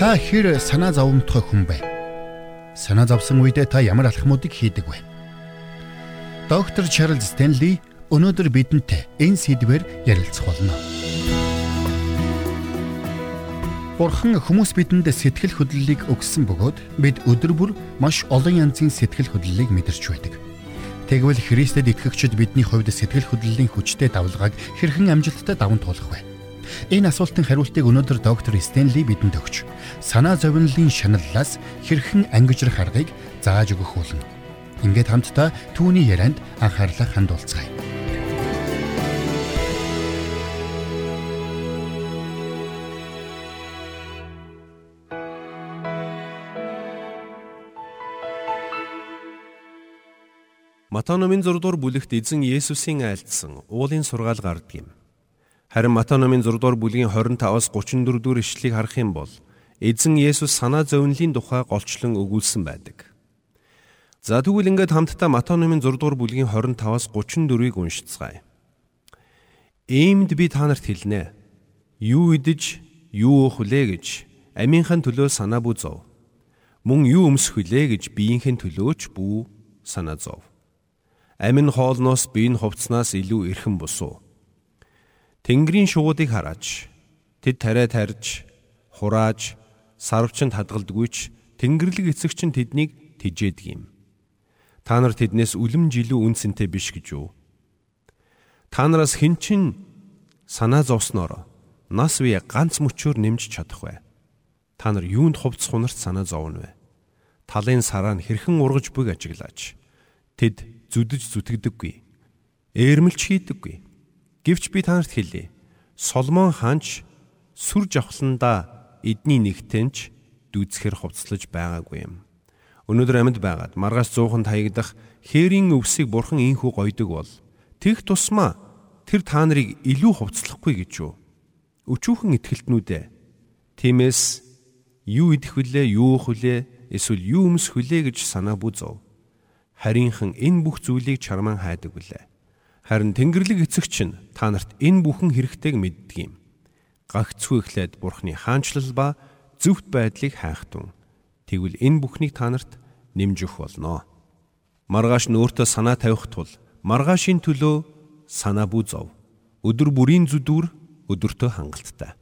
Та хэр санаа зовмтгой хүн бэ? Санаа зовсон үедээ та ямар алхмуудыг хийдэг вэ? Доктор Чарлз Стенли өнөөдөр бидэнтэй энэ сэдвээр ярилцах болно. Бурхан хүмүүс бидэнд сэтгэл хөдлөлийг өгсөн бөгөөд бид өдөр бүр маш олон янзын сэтгэл хөдлөлийг мэдэрч байдаг. Тэгвэл Христэд итгэгчид бидний хувьд сэтгэл хөдлөлийн хүчтэй давлгааг хэрхэн амжилттай даван туулах вэ? Энэ асуултын хариултыг өнөөдөр доктор Стенли бидэнд өгч санаа зовнилын шаналлаас хэрхэн ангижрах аргыг зааж өгөх болно. Ингээд хамтдаа түүний ярианд анхаарлаа хандуулцгаая. Матай номын 6 дугаар бүлэгт эзэн Есүсийн айлдсан уулын сургаал гардаг юм. Харин Матай номын 6 дугаар бүлгийн 25-аас 34 дугаар ишлэгийг харах юм бол эзэн Есүс санаа зовнилын тухай голчлон өгүүлсэн байдаг. За тэгвэл ингээд хамтдаа Матай номын 6 дугаар бүлгийн 25-аас 34-ийг уншицгаая. Иймд би та нарт хэлнэ. Юу идэж, юу уух вүлээ гэж амийнхын төлөө санаа бүү зов. Мөн юу өмсөх вүлээ гэж биеийнхээ төлөөч бүү санаа зов амин хоолноос биеийн хувцснаас илүү эрхэм бусуу. Тэнгэрийн шуудыг хараач. Тэд тариа тарьж, хурааж, сарвчанд хадгалдаггүйч Тэнгэрлэг эцэг чинь тэднийг тижээдэг юм. Та нар тэднээс үлэм жилүү үнцэнтэй биш гэж юу? Та нараас хэн чин санаа зовсноор нас үе ганц мөчөөр нэмж чадах вэ? Та нар юунд хувцс хунарт санаа зовно вэ? Талын сараа нь хэрхэн ургаж бүг ажиглаач. Тэд зүдэж зүтгэдэггүй. Ээрмэлч хийдэггүй. Гэвч би танарт хэлье. Соломон хаанч сүр жавхландаа эдний нэгтэнч дүүцхэр хувцлаж байгаагүй юм. Өнөөдөр амьд байгаад маргаас 100хан таягдах хээрийн өвсийг бурхан инхүү гойдог бол тэгх тусмаа тэр та нарыг илүү хувцлахгүй гэж юу? Өчүүхэн итгэлтнүүдээ. Тиймээс юу идэх вүлээ, юу уух вүлээ, эсвэл юу өмсөх вүлээ гэж санаа бүзв харийнхан энэ бүх зүйлийг чарман хайдаг билээ. Харин Тэнгэрлэг эцэгч нь та нарт энэ бүхэн хэрэгтэйг мэддэг юм. Гагцгүй эхлээд Бурхны хаанчлал ба зөвхт байдлыг хайхтун. Тэгвэл энэ бүхнийг та нарт нэмж өгөх болно. Маргааш нь өөртөө санаа тавих тул маргаашийн төлөө санаа бүү зов. Өдөр бүрийн зүдүр өдөртөө хангалттай.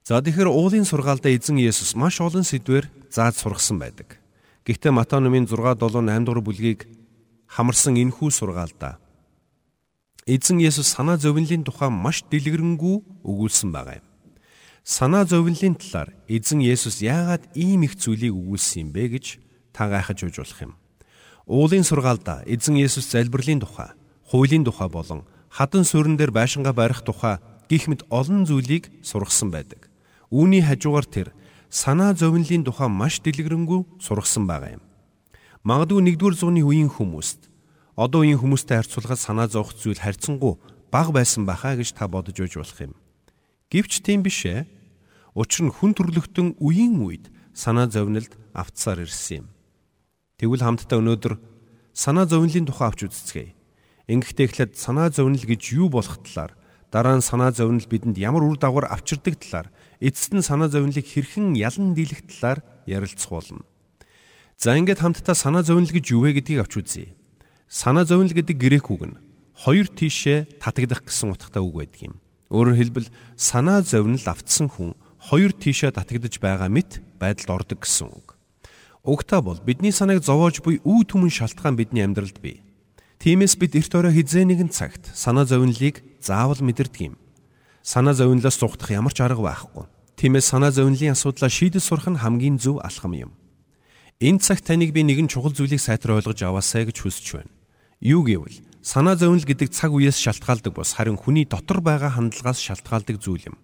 За тэгэхээр уулын сургаалдаа эзэн Есүс маш олон сэдвээр зааж сургасан байдаг. Гэхдээ Матай номын 6 7 8 дугаар бүлгийг хамарсан энхүү сургаалдаа Эзэн Есүс санаа зовнилын тухай маш дэлгэрэнгүй өгүүлсэн байгаа юм. Санаа зовнилын талаар эзэн Есүс яагаад ийм их зүйлийг өгүүлсэн юм бэ гэж та гайхаж ууж болох юм. Уулын сургаалдаа эзэн Есүс залбирлын тухай, хуулийн тухай болон хадан суурин дээр байшингаа барих тухай гих мэт олон зүйлийг сургасан байдаг. Үүний хажуугаар тэр санаа зовнилын тухай маш дэлгэрэнгүй сургасан байгаа юм. Магадгүй 1-р зууны үеийн хүмүүст одоо үеийн хүмүүстэй харьцуулахад санаа зовх зүйл харьцангуй бага байсан байхаа гэж та бодож үйж болох юм. Гэвч тийм биш ээ. Учир нь хүн төрлөختөн үеийн үед санаа зовнилд автсаар ирсэн юм. Тэгвэл хамтдаа өнөөдөр санаа зовнилын тухай авч үзцгээе. Ингэхдээ эхлээд санаа зовнил гэж юу болох талаар дараа нь санаа зовнил бидэнд ямар үр дагавар авчирдаг талаар эцэст нь санаа зовнилыг хэрхэн ялан дийлэх талаар ярилцах болно. За ингээд хамтдаа санаа зовнил гэж юу вэ гэдгийг авч үзье. Санаа зовнил гэдэг грек үг нь хоёр тишээ татагдах гэсэн утгатай үг байдаг юм. Өөрөөр хэлбэл санаа зовнил автсан хүн хоёр тишээ татагдж байгаа мэт байдалд ордог гэсэн үг. Угтаа бол бидний санааг зовоож буй үе түмэн шалтгаан бидний амьдралд бий. Тиймээс бид эрт орой хизээ нэгэн цагт санаа зовнилыг заавал мэдэрдэг юм санаа зовнилоос зугтах ямар ч арга байхгүй. Тиймээс санаа зовнилын асуудлаа шийдэж сурах нь хамгийн зөв алхам юм. Энэ цагт таныг би нэгэн чухал зүйлийг сайтар ойлгож аваасай гэж хүсэж байна. Юу гэвэл санаа зовнил гэдэг цаг үеэс шалтгаалдаг бос харин хүний дотор байгаа хандлагаас шалтгаалдаг зүйл юм.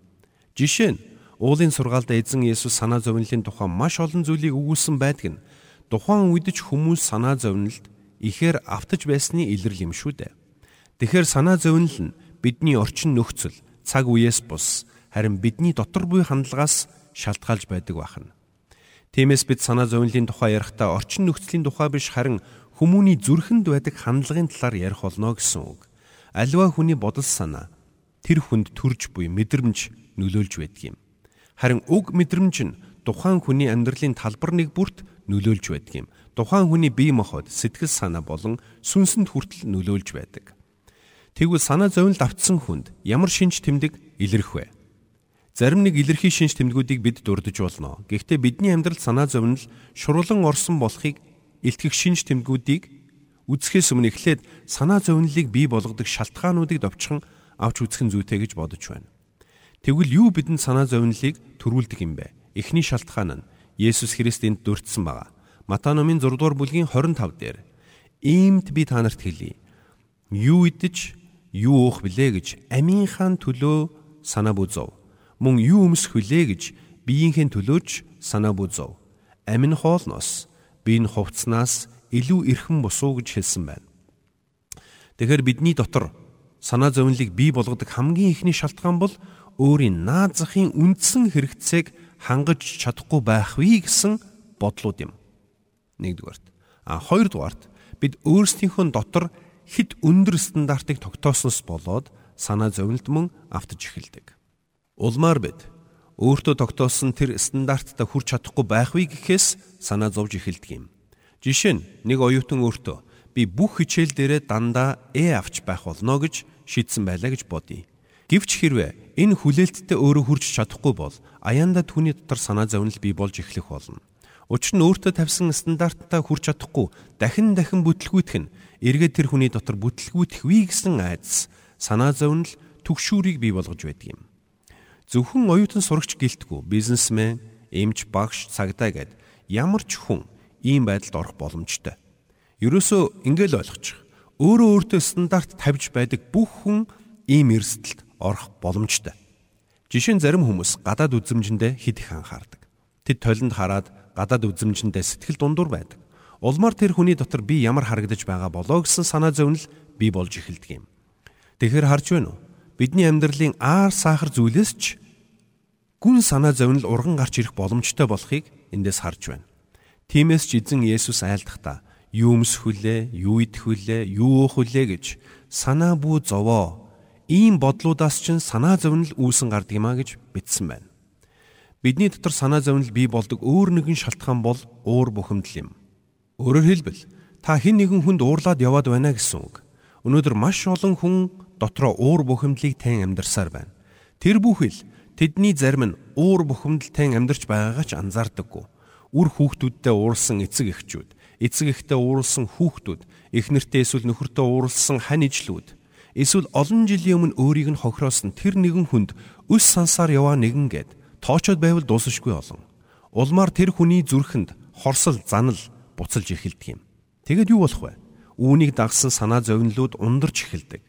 Жишээ нь уулын сургаалдаа эзэн Есүс санаа зовнилын тухай маш олон зүйлийг өгүүлсэн байдаг нь тухайн үед ч хүмүүс санаа зовнилд ихээр автаж байсны илрэл юм шүү дээ. Тэгэхээр санаа зовнил нь бидний орчин нөхцөл цаг үеэс бус харин бидний дотор буй хандлагаас шалтгаалж байдаг байна. Тиймээс бид санаа зовнилын тухай ярихдаа орчин нөхцөлийн тухай биш харин хүмүүний зүрхэнд байдаг хандлагын талаар ярих болно гэсэн үг. Аливаа хүний бодол санаа тэр хүнд төрж буй мэдрэмж нөлөөлж байдаг юм. Харин уг мэдрэмж нь тухайн хүний амьдралын талбар нэг бүрт нөлөөлж байдаг юм. Тухайн хүний бие махбод, сэтгэл санаа болон сүнсэнд хүртэл нөлөөлж байдаг. Тэгвэл санаа зовнилд автсан хүнд ямар шинж тэмдэг илэрх вэ? Зарим нэг илэрхий шинж тэмдгүүдийг бид дурдж болно. Гэхдээ бидний амьдрал санаа зовнил шурлан орсон болохыг илтгэх шинж тэмдгүүдийг үзэхээс өмнө эхлээд санаа зовнилыг бий болгодог шалтгаануудыг довчхон авч үзэх нь зүйтэй гэж бодож байна. Тэгвэл юу бидэнд санаа зовнилыг төрүүлдэг юм бэ? Эхний шалтгаан нь Есүс Христэнд дурдсан байгаа. Матай номын 6 дугаар бүлгийн 25 дээр иймд би та нарт хэлье. Юу идэж, юу уух билээ гэж амийнхаа төлөө санаа бүзов. Мөн юу өмсөх билээ гэж биеийнхээ төлөөч санаа бүзов. Амин хоолноос, биеийн хувцснаас илүү эрхэм босуу гэж хэлсэн байна. Тэгэхээр бидний дотор санаа зовнилыг бий болгодог хамгийн ихний шалтгаан бол өөрийн наад захын үндсэн хэрэгцээг хангаж чадахгүй байх вэ гэсэн бодлууд юм. Нэгдүгээрт. А хоёрдугаарт бид өөрсдийнхөө дотор хэд өндөр стандартыг тогтоосноос болоод санаа зовнилд мөн автж эхэлдэг. Улмаар бид өөртөө тогтоосон тэр стандарттай хүрч чадахгүй байх вэ гэхээс санаа зовж эхэлдэг юм. Жишээ нь нэг оюутан өөртөө би бүх хичээл дээрээ дандаа Э авч байх болно гэж шийдсэн байлаа гэж бодъё. Гэвч хэрвээ энэ хүлээлттэй өөрөө хүрч чадахгүй бол аяанда түүний дотор санаа зовнил бий болж эхлэх болно. Учир нь өөртөө тавьсан стандарттай хүрч чадахгүй дахин дахин бүтлгүүтэх нь эргээд тэр хүний дотор бүтлгүүтэх вий гэсэн айдас санаа зовнил түгшүүрийг бий болгож байдаг юм. Зөвхөн оюутан сурагч гэлтгүү бизнесмен, эмч, багш, цагдаа гэд ямар ч хүн ийм байдалд орох боломжтой. Ерөөсөө ингээл ойлгочих. Өөрөө өөртөө стандарт тавьж байдаг бүх хүн ийм эрсдэлд орох боломжтой. Жишээ нь зарим хүмүүс гадаад үзмжиндээ хид их анхаардаг. Тэд толинд хараад гадаад үзмжиндээ сэтгэл дундуур байдаг. Улмаар тэр хүний дотор би ямар харагдаж байгаа болоо гэсэн санаа зовнил бий болж эхэлдэг юм. Тэгэхээр харж байна уу? Бидний амьдралын аар сахар зүйлээс ч гүн санаа зовнил урган гарч ирэх боломжтой болохыг эндээс харж байна. Тиймээс ч эзэн Есүс айлдахдаа юу өмсөх вүлээ, юу идэх вүлээ, юу уух вүлээ гэж санаа бүү зовоо. Ийм бодлуудаас ч санаа зовнил үүсэн гардаг юма гэж бичсэн байна. Бидний дотор санаа зовнил бий болдог өөр нэгэн шалтгаан бол уур бухимдал юм. Өөрөөр хэлбэл та хэн нэгэн хүнд уурлаад яваад байна гэсэн үг. Өнөөдөр маш олон хүн дотроо уур бухимдлыг тань амьдарсаар байна. Тэр бүхэл тэдний зарим нь уур бухимдал тань амьдарч байгаагаа ч анзаардаггүй үр хүүхдүүдтэй уурсан эцэг эхчүүд, эцэг эхтэй уурсан хүүхдүүд, эхнэртэй эсвэл нөхөртөө уурсан хань ижлүүд, эсвэл олон жилийн өмнө өөрийг нь хохироосон тэр нэгэн хүнд өс сансаар яваа нэгэн гээд тоочод байвал дуусахгүй олон. Улмаар тэр хүний зүрхэнд хорсол, занал буцалж эхэлдэг юм. Тэгэд юу болох вэ? Үүнийг дагсан санаа зовнилууд ундарч эхэлдэг.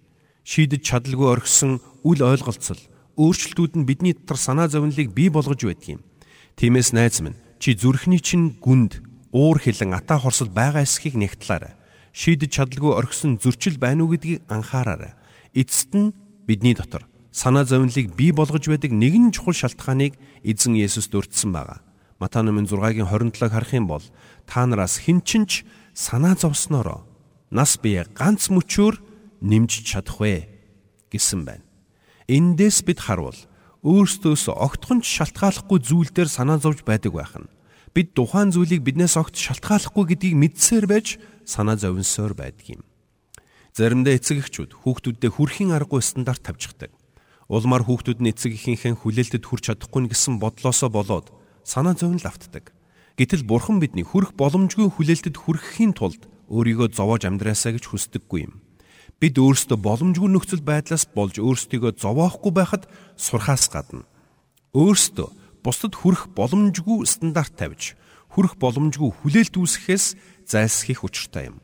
Шийдэж чадалгүй орхисон үл ойлголцол, өөрчлөлтүүд нь бидний дотор санаа зовнилыг бий болгож байдаг юм. Тиймээс найз минь чи зүрхний чинь гүнд уур хилэн ата хорсол байгаа эсхийг нэгтлаарай. Шийдэж чадалгүй орхисон зөрчил байна уу гэдгийг анхаараарай. Эцэст нь бидний дотор санаа зовнилыг бий болгож байдаг нэгэн чухал шалтгааныг эзэн Есүс дурдсан байгаа. Матай номын 6-гийн 27-ыг харах юм бол та нараас хэн ч ч санаа зовсноороо нас бие ганц мөчөөр нэмж чадах вэ гэсэн байна. Эндээс бид харвал өөрсдөөс огтхон шалтгааллахгүй зүйл дээр санаа зовж байдаг байх нь бид тухайн зүйлийг биднээс огт шалтгааллахгүй гэдгийг мэдсээр байж санаа зовнсоор байдаг юм. Заримдаа эцэг эхчүүд хүүхдүүддээ хүрхийн аргагүй стандарт тавьчихдаг. Улмаар хүүхдүүд нь эцэг эхийнхээ хүлээлтэд хүрч чадахгүй гэсэн бодлоосоо болоод санаа зовнил автдаг. Гэтэл бурхан бидний хүрх боломжгүй хүлээлтэд хүрэхийн тулд өөрийгөө зовоож амьдраасаа гэж хүсдэггүй юм. Бид өөрсдөө боломжгүй нөхцөл байдлаас болж өөрсдийгөө зовоохгүй байхад сурхаас гадна өөрсдөө бусдад хүрэх боломжгүй стандарт тавьж хүрэх боломжгүй хүлээлт үүсгэхээс зайлсхийх учиртай юм.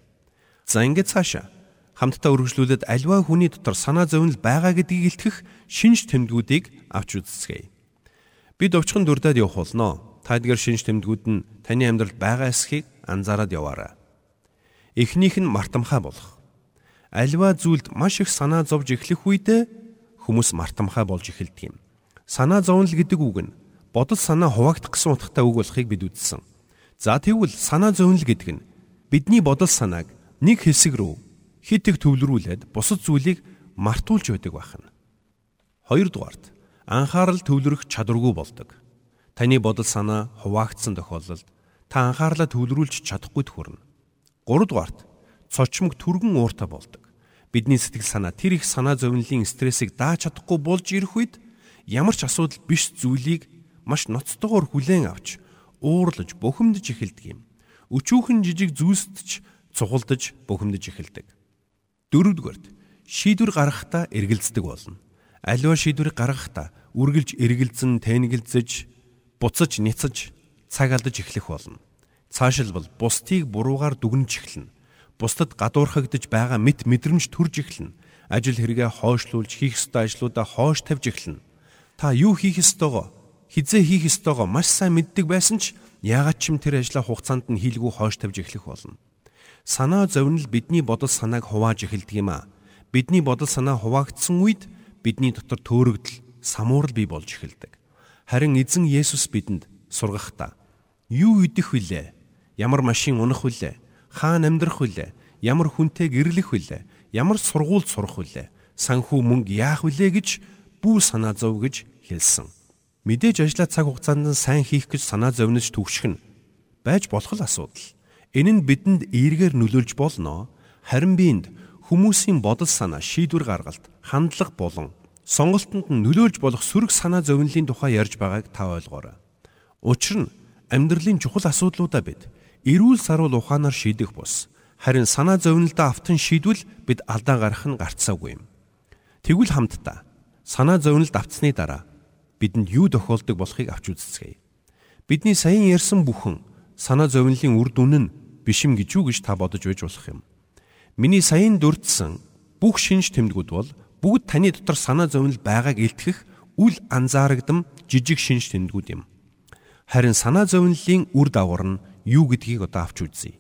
За ингээд цаашаа хамтдаа үргэлжлүүлээд альва хүний дотор санаа зовнил байгаа гэдгийг илтгэх шинж тэмдгүүдийг авч үзцгээе. Бид өвчхөн дүрдээд явах болно. Та эдгээр шинж тэмдгүүд нь таны амьдралд байгаа эсхийг анзаараад яваарай. Эхнийх нь мартамхай болох. Альва зүйлд маш их санаа зовж эхлэх үедээ хүмүүс мартамхай болж эхэлдэг юм. Санаа зовнил гэдэг үг нь бодол санаа хуваагдах гэсэн утгатай үг болохыг бид үзсэн. За тэгвэл санаа зовнил гэдэг нь бидний бодол санааг нэг хэсэг рүү хит их төвлөрүүлээд бусад зүйлийг мартуулж байдаг байна. Хоёрдугаарт анхаарал төвлөрөх чадваргүй болдог. Та Таны бодол санаа хуваагдсан тохиолдолд та анхаарлаа төвлөрүүлж чадахгүй төхөрнө. 3 дугаарт цочмог түргэн ууртай болдог. Бидний сэтгэл санаа тэр их санаа зовнилын стрессийг дааж чадахгүй болж ирэх үед ямар ч асуудал биш зүйлийг маш ноцтойгоор хүлээн авч уурлаж бухимдаж эхэлдэг юм. Өчүүхэн жижиг зүйлсд ч цугулдаж бухимдаж эхэлдэг. Дөрөвдүгээрт шийдвэр гаргахдаа эргэлздэг болно. Аливаа шийдвэрийг гаргахдаа үргэлж эргэлзэн тэнэгэлзэж буцаж ницэж цаг алдаж эхлэх болно. Цаашилбал бусдыг буруугаар дүгнэж эхэлнэ. Бусдад гадуурхагдж байгаа мэд мэдрэмж төрж эхэлнэ. Ажил хэрэгээ хойшлуулж хийх ёстой ажлуудаа хойш тавьж эхэлнэ. Та юу хийх ёстойгоо хизээ хийх ёстойгоо маш сайн мэддэг байсан ч яагаад ч юм тэр ажлаа хугацаанд нь хийлгүү хойш тавьж эхлэх болно. Санаа зовнил бидний бодол санааг хувааж эхэлдэг юм а. Бидний бодол санаа хуваагдсан үед бидний дотор төөрөгдөл, самуурал бий болж эхэлдэг. Харин эзэн Есүс бидэнд сургахдаа юу идэх вүлээ? Ямар машин унах вүлээ? Хаана амьдрах вүлээ? Ямар хүнтэй гэрлэх вүлээ? Ямар сургуульд сурах вүлээ? Санхүү мөнгө яах вүлээ гэж бүү санаа зов гэж хэлсэн. Мэдээж ажлаа цаг хугацаанд сайн хийх гэж санаа зовниж төвшгөн байж болох асуудал. Энэ нь бидэнд эергээр нөлөөлж болно. Харин биэнд хүмүүсийн бодол санаа шийдвэр гаргалт, хандлага болон сонголтонд нь нөлөөлж болох сөрөг санаа зовнилын тухай ярьж байгааг та ойлгоорой. Учир нь амьдралын чухал асуудлуудаа бид эрүүл саруул ухаанаар шийдэх бус. Харин санаа зовнилдоо автан шийдвэл бид алдаа гарах нь гарцаагүй юм. Тэгвэл хамтдаа санаа зовнилд автсны дараа бидэнд юу тохиолдог болохыг авч үзцгээе. Бидний саяхан ярьсан бүхэн санаа зовнилын үр дүн нь биш юм гэж юу гэж та бодож байж болох юм. Миний саяхан дурдсан бүх шинж тэмдгүүд бол бүгд таны дотор санаа зовнил байгааг илтгэх үл анзаарагдам жижиг шинж тэмдгүүд юм. Харин санаа зовнилын үр дагавар нь юу гэдгийг одоо авч үзье.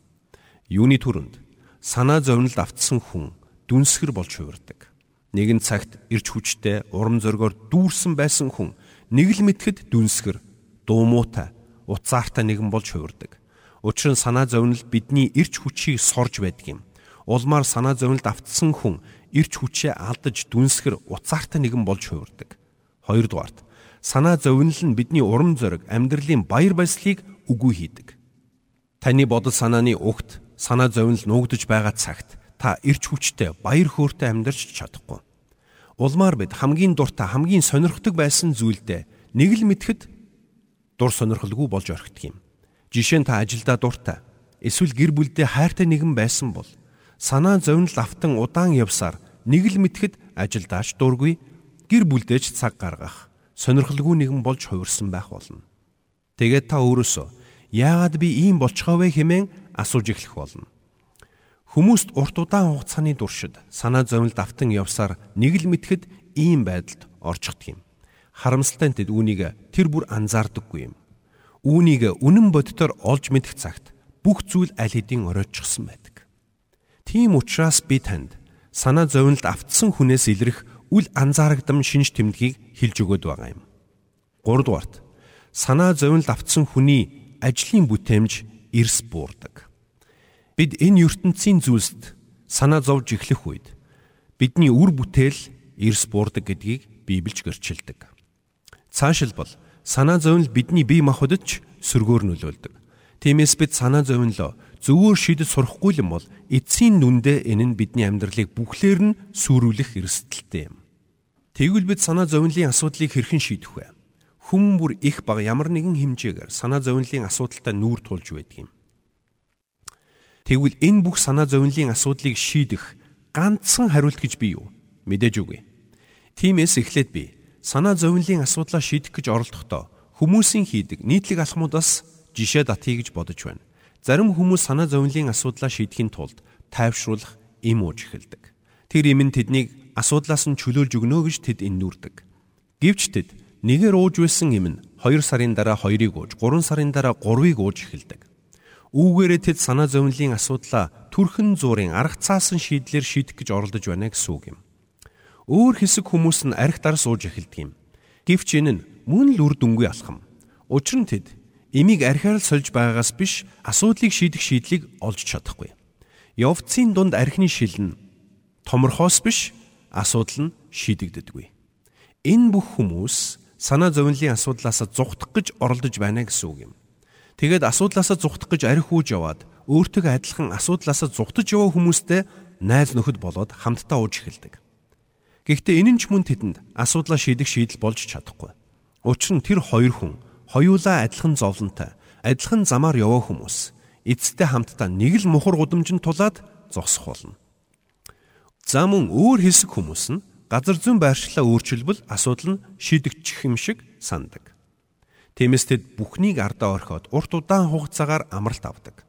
Юуны төрөнд санаа зовнилд автсан хүн дүнсгэр болж хувирдаг. Нэгэн цагт ирч хүчтэй урам зоригоор дүүрсэн байсан хүн нэг л мэтгэд дүнсгэр, дуумуутай, уцаартай нэгэн болж хувирдаг. Учир нь санаа зовнил бидний ирч хүчийг сорж байдаг юм. Улмаар санаа зовнилд автсан хүн ирч хүчээ алдаж дүнсгэр уцаартай нэгэн болж хувирдаг. Хоёрдугаарт санаа зовнил нь бидний урам зориг, амьдралын баяр баясгалыг үгүй хийдэг. Таны бодол санааны угт санаа зовнил нуугдж байгаа цагт та ирч хүчтэй, баяр хөөртэй амьдарч чадахгүй. Улмаар бид хамгийн дуртай, хамгийн сонирхдаг байсан зүйлдээ нэг л мэдхэд дур сонирхолгүй болж орхидог юм. Жишээ нь та ажилдаа дуртай, эсвэл гэр бүлдээ хайртай нэгэн байсан бол санаа зовнил автан удаан явсаар нэг л мэдхэд ажилдаач дургүй, гэр бүлдээч цаг гаргах, сонирхолгүй нэгэн болж хувирсан байх болно. Тэгээд та өөрөөсөө яагаад би ийм болчихоо вэ хэмээн асууж эхлэх болно. Хүмүүст урт удаан хугацааны туршид санаа зовнилд автан явсаар нэг л мэдхэд ийм байдалд орчихдөг юм. Харамсалтай нь тэд үүнийг тэр бүр анзаардаггүй юм. Үүнийг үнэн боддоор олж мэдэх цагт бүх зүйл аль хэдийн оройтчихсан байдаг. Тийм учраас би танд санаа зовнилд автсан хүнээс илрэх үл анзаарагдам шинж тэмдгийг хэлж өгöd байгаа юм. 3 дугаарт санаа зовнилд автсан хүний ажлын бүтээмж эрс буурдаг. Бид энэ ертөнцийн зүйлсд санаа зовж эхлэх үед бидний үр бүтээл эрс буурдаг гэдгийг Библич гэрчилдэг. Цаашилбал санаа зовнил бидний бие махбодд ч сөргөөр нөлөөлдөг. Тиймээс бид санаа зовнилоо зөвөр шийдэж сурахгүй юм бол эцсийн нүндээ энэ нь бидний амьдралыг бүхлээр нь сүрүүлэх эрсдэлтэй юм. Тэгвэл бид санаа зовнилын асуудлыг хэрхэн шийдэх вэ? Хүн бүр их баг ямар нэгэн хэмжээгээр санаа зовнилын асуудалтай нүүр тулж байдаг юм. Тэгвэл энэ бүх санаа зовнилын асуудлыг шийдэх ганцхан хариулт гэж би юу? Мэдээж үгүй. Тиймээс эхлээд би санаа зовнилын асуудлаа шийдэх гэж оролдохдоо хүмүүсийн хийдэг нийтлэг алхмуудаас жишээ татъя гэж бодож байна. Зарим хүмүүс санаа зовнилын асуудлаа шийдэхин тулд тайвшруулах им ууж эхэлдэг. Тэр им нь тэднийг асуудлаас нь чөлөөлж өгнө гэж тэд эннүрдэг. Гэвч тэд нэгээр ууж байсан им нь 2 сарын дараа 2-ыг ууж, 3 сарын дараа 3-ыг ууж эхэлдэг. Үүгээрээ тэд санаа зовнилын асуудлаа төрхөн зуурын арга цаасан шийдлэр шийдэх гэж оролдож байна гэсэн үг юм. Өөр хэсэг хүмүүс нь арх дар сууж эхэлдэг юм. Гэвч энэ нь мөн л үр дүнгүй алхам. Учир нь тэд имийг архиар сольж байгаагаас биш асуудлыг шийдэх шийдлийг олж чадахгүй. Явцын дунд архины шил нь томорхоос биш асуудал нь шийдэгддэггүй. Энэ бүх хүмүүс санаа зовнилын асуудлаас зугтах гэж оролдож байна гэсэн үг юм. Тэгээд асуудлаас зугтах гэж арх үүж яваад өөртөө адилхан асуудлаас зугтаж яваа хүмүүстэй найз нөхөд болоод хамтдаа ууж эхэлдэг. Гэхдээ энэ нь ч мөн тэдэнд асуудлаа шийдэх шийдэл болж чадахгүй. Учир нь тэр хоёр хүн хоёулаа адилхан зовлонтой, адилхан замаар яваа хүмүүс эцэстээ хамтдаа нэг л мухар гудамжинд тулаад зогсох болно. За мөн өөр хэсэг хүмүүс нь газар зүйн байршлаа өөрчилбөл асуудал нь шийдэгдчих юм шиг сандаг. Тиймээс тэд бүхнийг ардаа орхиод урт удаан хугацаагаар амралт авдаг.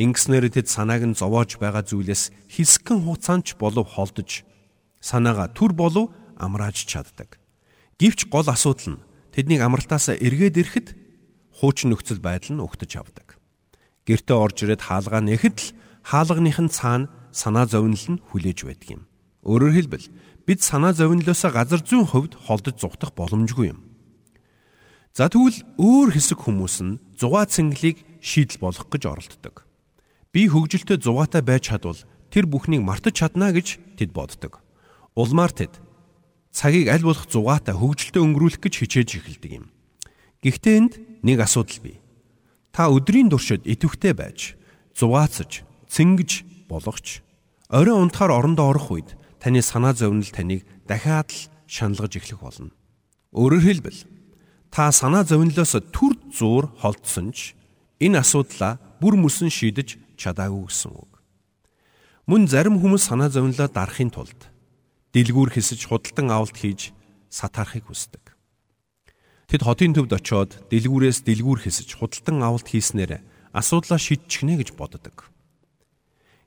Ингэснээр тэд санааг нь зовоож байгаа зүйлээс хэсгэн хугацаанд болов холдож санаагаа төр болов амрааж чаддаг. Гэвч гол асуудал нь тэднийг амралтаасаа эргээд ирэхэд хуучин нөхцөл байдал нь өгтөж авдаг. Гэртээ орж ирээд хаалгаа нэхэд л хаалганых нь цаана санаа зовнил нь хүлээж байдаг юм. Өөрөөр хэлбэл бид санаа зовнилоосоо газар зүйн хувьд холдож зугтах боломжгүй юм. За тэгвэл өөр хэсэг хүмүүс нь зугаа цэнгэлийг шийдэл болгох гэж оролддог. Би хөгжилтэй зугаатай байж чадвал тэр бүхнийг мартаж чадна гэж тэд боддог. Улмаар тэд цагийг аль болох зугаатай хөгжилтэй өнгөрүүлэх гэж хичээж эхэлдэг юм. Гэхдээ энд нэг асуудал бий. Та өдрийн туршид идэвхтэй байж зугаацж, цэнгэж болгоч орой унтахаар орондоо орох үед таны санаа зовнил таныг дахиад л шаналгаж эхлэх болно. Өөрөөр хэлбэл та санаа зовнилоос төр зуур холдсон ч энэ асуудлаа бүр мөсөн шийдэж чадаагүй гэсэн үг. Мөн зарим хүмүүс санаа зовнилоо дарахын тулд дэлгүүр хэсэж худалдан авалт хийж сатаарахыг хүсдэг. Тэд хотын төвд очиод дэлгүүрээс дэлгүүр хэсэж худалдан авалт хийснээр асуудлаа шийдчихнэ гэж боддог.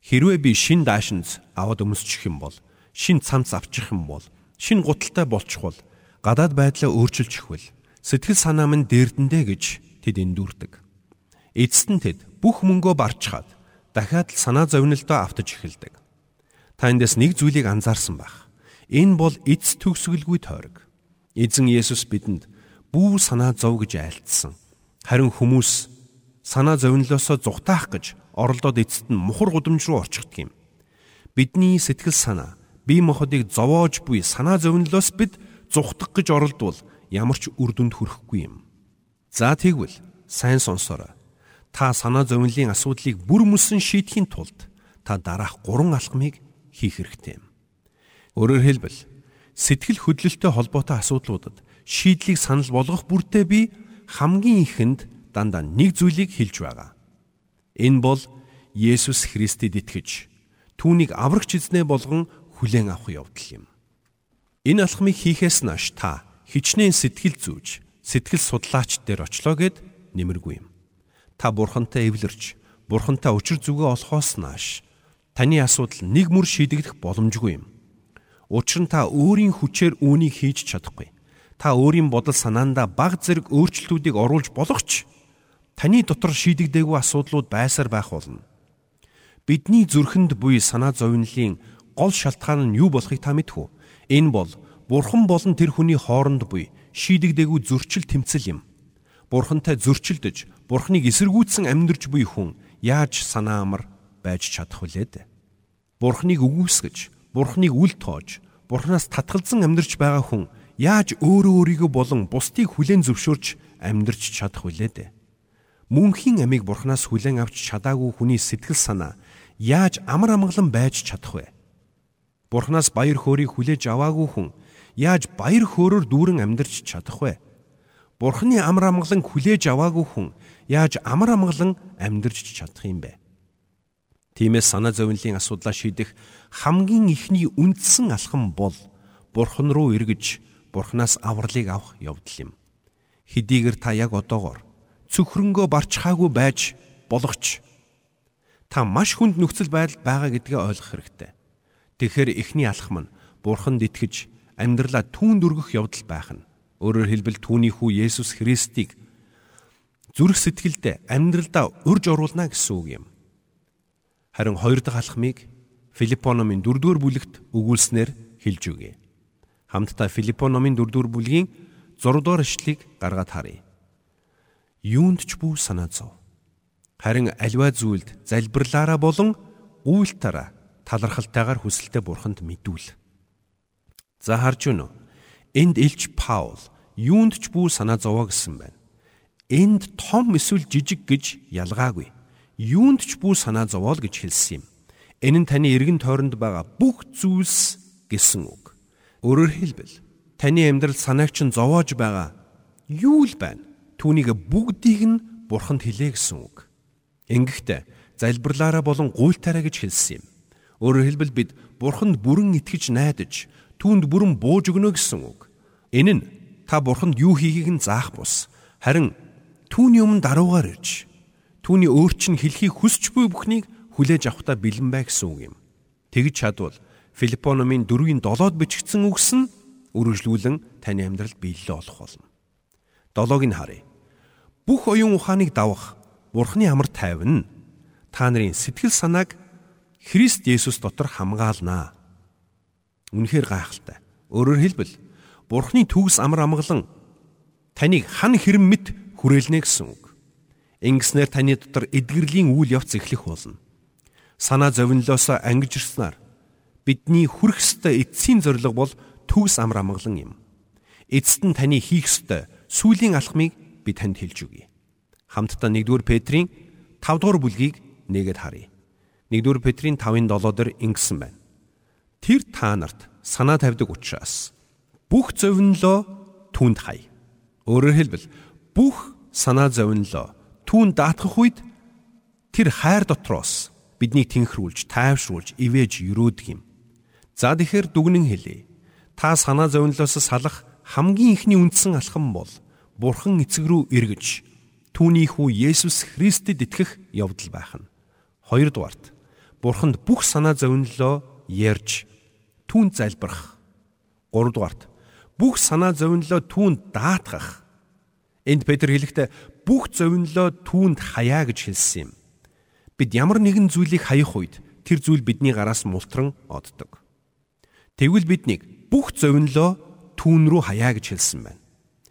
Хэрвээ би шин даашинз аваад өмсчих юм бол, шин цамц авчих юм бол, шин гуталтай болчихвол гадаад байдлаа өөрчилж ихвэл сэтгэл санаа минь дээрдэндээ гэж тэд эндүрдэг. Эцэст нь тэд бүх мөнгөө барчхаад дахиад л санаа зовнилдоо автаж эхэлдэг. Та эндээс нэг зүйлийг анзаарсан байх. Энэ бол эц төгсгөлгүй тойрог. Эзэн Есүс бидэнд бүү санаа зов гэж айлтсан. Харин хүмүүс санаа зовнилоосоо зүгтаах гэж оролдоод эцэст нь мухар гудамж руу орчихдөг юм. Бидний сэтгэл санаа бие махбодыг зовоож буй санаа зовнилоос бид зүхтах гэж оролдвол ямар ч үр дүнд хүрэхгүй юм. За тэгвэл сайн сонсоорой. Та санаа зовнилын асуудлыг бүр мөсөн шийдэхийн тулд та дараах гурван алхмыг хийх хэрэгтэй юм. Өөрөөр хэлбэл сэтгэл хөдлөлтөй холбоотой асуудлуудад шийдлийг санал болгох бүртээ би хамгийн ихэнд дандаа нэг зүйлийг хэлж байгаа. Энэ бол Есүс Христэд итгэж түүнийг аврагч эзнээ болгон хүлээн авах явдал юм. Энэ алхмыг хийхээс нааш та хичнээн сэтгэл зүйж, сэтгэл судлаач дээр очлоо гэд нэмэргүй юм. Та бурхантай эвлэрч, бурхантай учир зүгээ олохоос нааш таны асуудал нэг мөр шийдэгдэх боломжгүй юм. Учир нь та өөрийн хүчээр үүнийг хийж чадахгүй. Та өөрийн бодол санаандаа баг зэрэг өөрчлөлтүүдийг оруулж болох ч таны дотор шийдэгдээгүй асуудлууд байсаар байх болно. Бидний зүрхэнд буй санаа зовнилын гол шалтгаан нь юу болохыг та мэдв үү? Энэ бол Бурхан болон тэр хүний хооронд буй шийдэгдээгүй зөрчил тэмцэл юм. Бурхантай зөрчилдөж, Бурханыг эсэргүүцсэн амьдарч буй хүн яаж санаа амар байж чадах вүлээ? Бурханыг үгүйсгэж, Бурханыг үл тоож, Бурханаас татгалзан амьдарч байгаа хүн яаж өөрөө өөрийгөө болон бусдыг хүлээн зөвшөөрч амьдарч чадах вүлээ? мөнхийн амийг бурхнаас хүлээн авч чадаагүй хүний сэтгэл санаа яаж амар амгалан байж чадах вэ? Бурхнаас баяр хөөргийг хүлээж аваагүй хүн яаж баяр хөөрөөр дүүрэн амьдарч чадах вэ? Бурхны амар амгалан хүлээж аваагүй хүн яаж амар амгалан амьдарч чадах юм бэ? Тиймээс санаа зовнилын асуудлаа шийдэх хамгийн ихний үндсэн алхам бол Бурхан руу эргэж Бурханаас авралыг авах явдал юм. Хэдийгээр та яг одоогоор цөхрөнгөө барчхаагүй байж болохч та маш хүнд нөхцөл байдалд байгаа гэдгээ ойлгох хэрэгтэй. Тэгэхээр эхний алхам нь Бурханд итгэж амьдралаа түүнд өргөх явдал байх нь. Өөрөөр хэлбэл түүний хүү Есүс Христийг зүрх сэтгэлдээ амьдралдаа урьж оруулна гэсэн үг юм. Харин хоёр дахь алхмыг Филиппо номын 4-р бүлэгт өгүүлснээр хэлж өгье. Хамтдаа Филиппо номын 4-р бүлгийн 6-р эшлэлийг гаргаад харъя юунд ч бүү санаа зов. Харин альва зүйлд залбирлаараа болон үйлтараа талархалтайгаар хүсэлтэд бурханд мэдүүл. За харж уу? Энд элч Паул юунд ч бүү санаа зовоо гэсэн байна. Энд том эсвэл жижиг гэж ялгаагүй. Юунд ч бүү санаа зовоол гэж хэлсэн юм. Энэ нь таны эргэн тойронд байгаа бүх зүйлс гэсэн үг. Өөрөөр хэлбэл таны амьдрал санааг чинь зовоож байгаа юу л байна? Түүнийг бүгдийг нь бурханд хэлээ гэсэн үг. Ингэхдээ залбирлаараа болон гуйлтаараа гэж хэлсэн юм. Өөрөөр хэлбэл бид бурханд бүрэн итгэж найдаж түүнд бүрэн бууж өгнө гэсэн үг. Энэ нь та бурханд юу хийхийг нь заах бус. Харин түүний өмнө даруугаар ирж түүний өөр чинь хэлхийг хүсч буй бүхнийг хүлээж авахта бэлэн бай гэсэн үг юм. Тэгж чадвал Филиппо номын 4-ийн 7-д бичигдсэн үгс нь үргэлжлүүлэн таны амьдралд биелэлээ олох болно. Долоог нь харъя. Бүх оюун ухааныг давах Бурхны амар тайван та нарын сэтгэл санааг Христ Есүс дотор хамгаалнаа. Үнэхээр гайхалтай. Өөрөөр хэлбэл Бурхны төгс амар амгалан таныг хан хэрэм мэт хүрээлнэ гэсэн үг. Ингэснээр таны дотор эдгэрлийн үйл явц эхлэх болно. Санаа зовнилоос ангижирснаар бидний хүрх ёстой эцсийн зорилго бол төгс амар амгалан юм. Эцэст нь таны хийх ёстой сүүлийн алхмыг би танд хэлж өгье. Хамтдаа 1-р Петрийн 5-р бүлгийг нэгэд харъя. 1-р Петрийн 5-ын 7 дээр ингэсэн байна. Тэр та нарт санаа тавьдаг учраас бүх зовнилоо түүнд хай. Өөрөөр хэлбэл бүх санаа зовнилоо түүнд даатгах үед тэр хайр дотроос биднийг тэнхрүүлж, тайвшруулж, ивэж өрөөдөг юм. За тэгэхээр дүгнэн хэлье. Та санаа зовнилоос салах хамгийн ихний үндсэн алхам бол Бурхан эцэг рүү эргэж түүний хүү Есүс Христэд итгэх явдал байх нь. Хоёрдугаарт Бурханд бүх санаа зовнилоо ярьж түүнд залбирах. Гуравдугаарт бүх санаа зовнилоо түүнд даатгах. Энд Петр хэлэхдээ бүх зовнилоо түүнд хаяа гэж хэлсэн юм. Бид ямар нэгэн зүйлийг хаях үед тэр зүйл бидний гараас мултран оддог. Тэгвэл биднийг бүх зовнилоо түүн рүү хаяа гэж хэлсэн байна.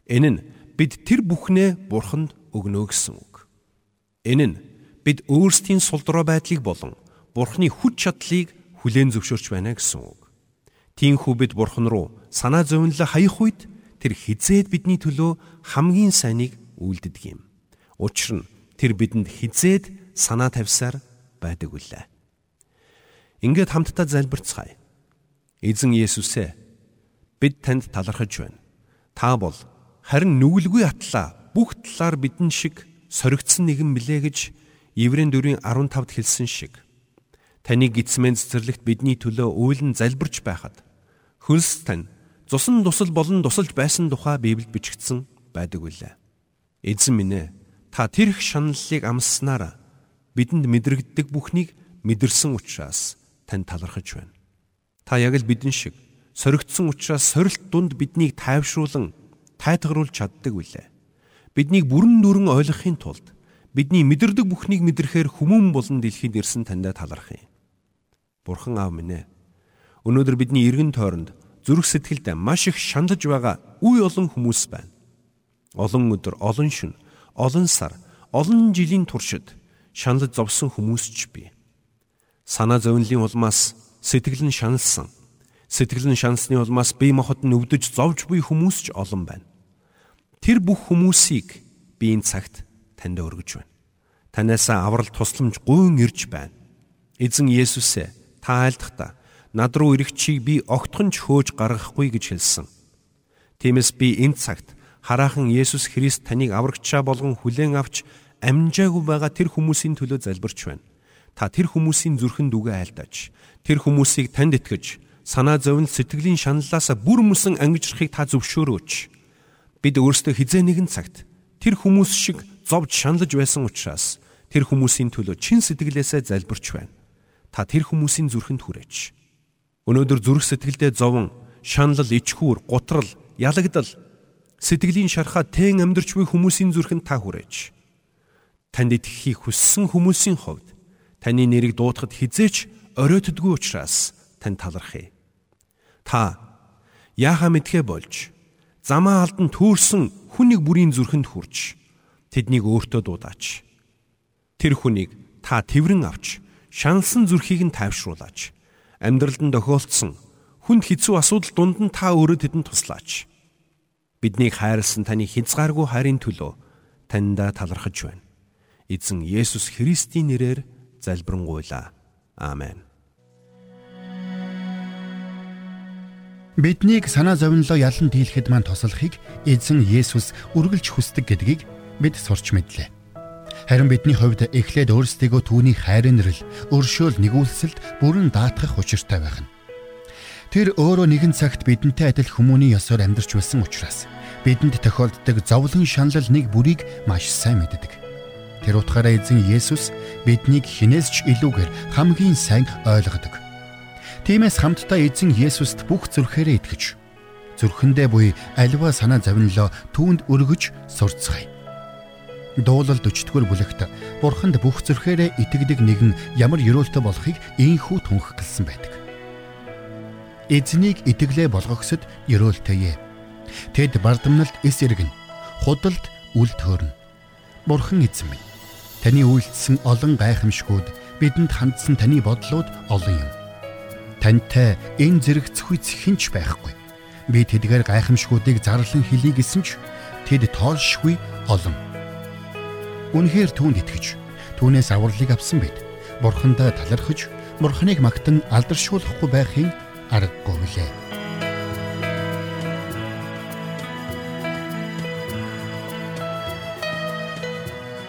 Энэ нь бид тэр бүхнээ бурханд өгнө гэсэн үг. Энэ нь бид өөрсдийн сулдраа байдлыг болон бурхны хүч чадлыг хүлээн зөвшөөрч байна гэсэн үг. Тиймээс бид бурхан руу санаа зовнилоо хаях үед тэр хизээд бидний төлөө хамгийн сайныг үйлддэг юм. Учир нь тэр бидэнд хизээд санаа тавьсаар байдаг үлээ. Ингээд хамтдаа залбирцгаая. Эзэн Есүсээ бид танд талархаж байна. Та бол харин нүгэлгүй атлаа бүх талаар бидэн шиг соригдсон нэгэн билээ гэж Еврейн 4:15-д хэлсэн шиг Таны гидсмэн цэцэрлэгт бидний төлөө уйлан залбирч байхад хөлс тань цусан тусал болон тусалж байсан тухай Библиэд бичигдсэн байдаг үлээ. Эзэн минь ээ та тэр их шаналлыг амсснараа бидэнд мэдрэгддэг бүхнийг мэдэрсэн учраас тань талархаж байна. Та яг л бидэн шиг соригдсон учраас сорилт дунд биднийг тайвшруулан тайтгаруулж чаддаг үлээ. Биднийг бүрэн дүрэн ойлгохын тулд бидний мэдэрдэг бүхнийг мэдрэхээр хүмүүн болон дэлхийд ирсэн таньда талархъя. Бурхан аав минь ээ. Өнөөдөр бидний эргэн тойронд зүрх сэтгэлдээ маш их шандаж байгаа үе олон хүмүүс байна. Олон өдөр, олон шөнө, олон сар, олон жилийн туршид шаналж зовсон хүмүүс ч бий. Санаа зовнилын улмаас сэтгэл нь шаналсан. Сэтгэл нь шаналсны улмаас бие махбод нь өвдөж зовж буй хүмүүс ч олон байна. Тэр бүх хүмүүсийг би энэ цагт танд өргөж байна. Танаасаа аврал тусламж гуйн ирж байна. Эзэн Есүсээ та айлдахдаа над руу ирэх чиг би огтхон ч хөөж гаргахгүй гэж хэлсэн. Тиймээс би энэ цагт хараахан Есүс Христ таныг аврагчаа болгон хүлээн авч амжаагүй байгаа тэр хүмүүсийн төлөө залбирч байна. Та тэр хүмүүсийн зүрхэнд үгэ айлдаж, тэр хүмүүсийг танд итгэж, санаа зовн сэтгэлийн шаналлаас бүр мөсөн ангижрахыг та зөвшөөрөөч. Бид өөрсдөө хизээ нэгэн цагт тэр хүмүүс шиг зовж шаналж байсан учраас тэр хүмүүсийн төлөө чин сэтгэлээсээ залбирч байна та тэр хүмүүсийн зүрхэнд хүрээч. Өнөөдөр зүрх сэтгэлдээ зовон, шаналл, ичхүүр, гутрал, ялагдал, сэтгэлийн шархаа тэн амьдарч буй хүмүүсийн зүрхэнд та хүрээч. Танд итгэхийг хүссэн хүмүүсийн хувьд таны нэрийг дуудахад хизээч оройтдгүй учраас тань талархъя. Та яахаа мэдхэ болж замаа алдан төөрсөн хүнийг бүрийн зүрхэнд хүрч тэднийг өөртөө дуудаач. Тэр хүнийг та тэрвэн авч шаналсан зүрхийг нь тайвшруулаач. Амьдралд нь тохиолдсон хүнд хэцүү асуудал дунд нь та өөрөө тэдэнд туслаач. Биднийг хайрлсан таны хязгааргүй хайрын төлөө таньда талархаж байна. Эзэн Есүс Христийн нэрээр залбирanгуйлаа. Аамен. Биднийг санаа зовнилоо ялан дийлэхэд маань туслахыг эзэн Есүс үргэлж хүсдэг гэдгийг бид сурч мэдлээ. Харин бидний хувьд эхлээд өөрсдийгөө түүний хайрынрал, өршөөл нэгүүлсэлд бүрэн даатгах учиртай байх нь. Тэр өөрөө нэгэн цагт бидэнтэй адил хүмүүний ёсоор амьдарч байсан учраас бидэнд тохиолддог зовлон шанал нэг бүрийг маш сайн мэддэг. Тэр утгаараа эзэн Есүс биднийг хинээс ч илүүгээр хамгийн сайн ойлгодог. Тиймээс хамтдаа эзэн Есүст бүх зүрхээрээ итгэж зүрхэндээ буй аливаа санаа зовнилоо түүнд өргөж сурцгаая. Дуулал 40-р бүлэгт Бурханд бүх зүрхээрээ итгэдэг нэгэн ямар ёроолтой болохыг ийхүү тунхагласан байдаг. Эзнийг итгэлээ болгохсод ёроолтойе. Тэд бардамналд эс эргэн, худалд үл төөрнө. Бурхан эзэн минь. Таны үйлдэлсэн олон гайхамшгууд бидэнд хандсан таны бодлууд олон юм. Тантай энэ зэрэг зөхиц хинч байхгүй. Би тэдгээр гайхамшгуудыг зарлан хэлий гэсэн ч тэд тоолшгүй олон Үнэхээр түүнд итгэж түүнээс авралыг авсан бид бурхандаа талархаж бурханыг магтан алдаршуулахгүй байхын аргагүй билээ.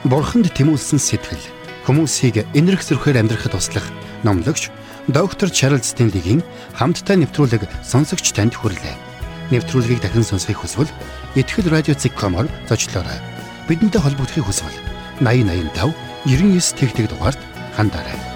Бурханд тэмүүлсэн сэтгэл хүмүүсийг энэрх зөрхөөр амьдрахад туслах номлогч доктор Чарлз Стенлигийн хамттай нэвтрүүлэг сонсогч танд хүрэлээ. Нэвтрүүлгийг дахин сонсохыг хүсвэл ихтгэл радиоцик.com-оор зочлоорой. Бидэнтэй холбогдохыг хүсвэл 8085 99 тэгтэг дугаард хандаарай.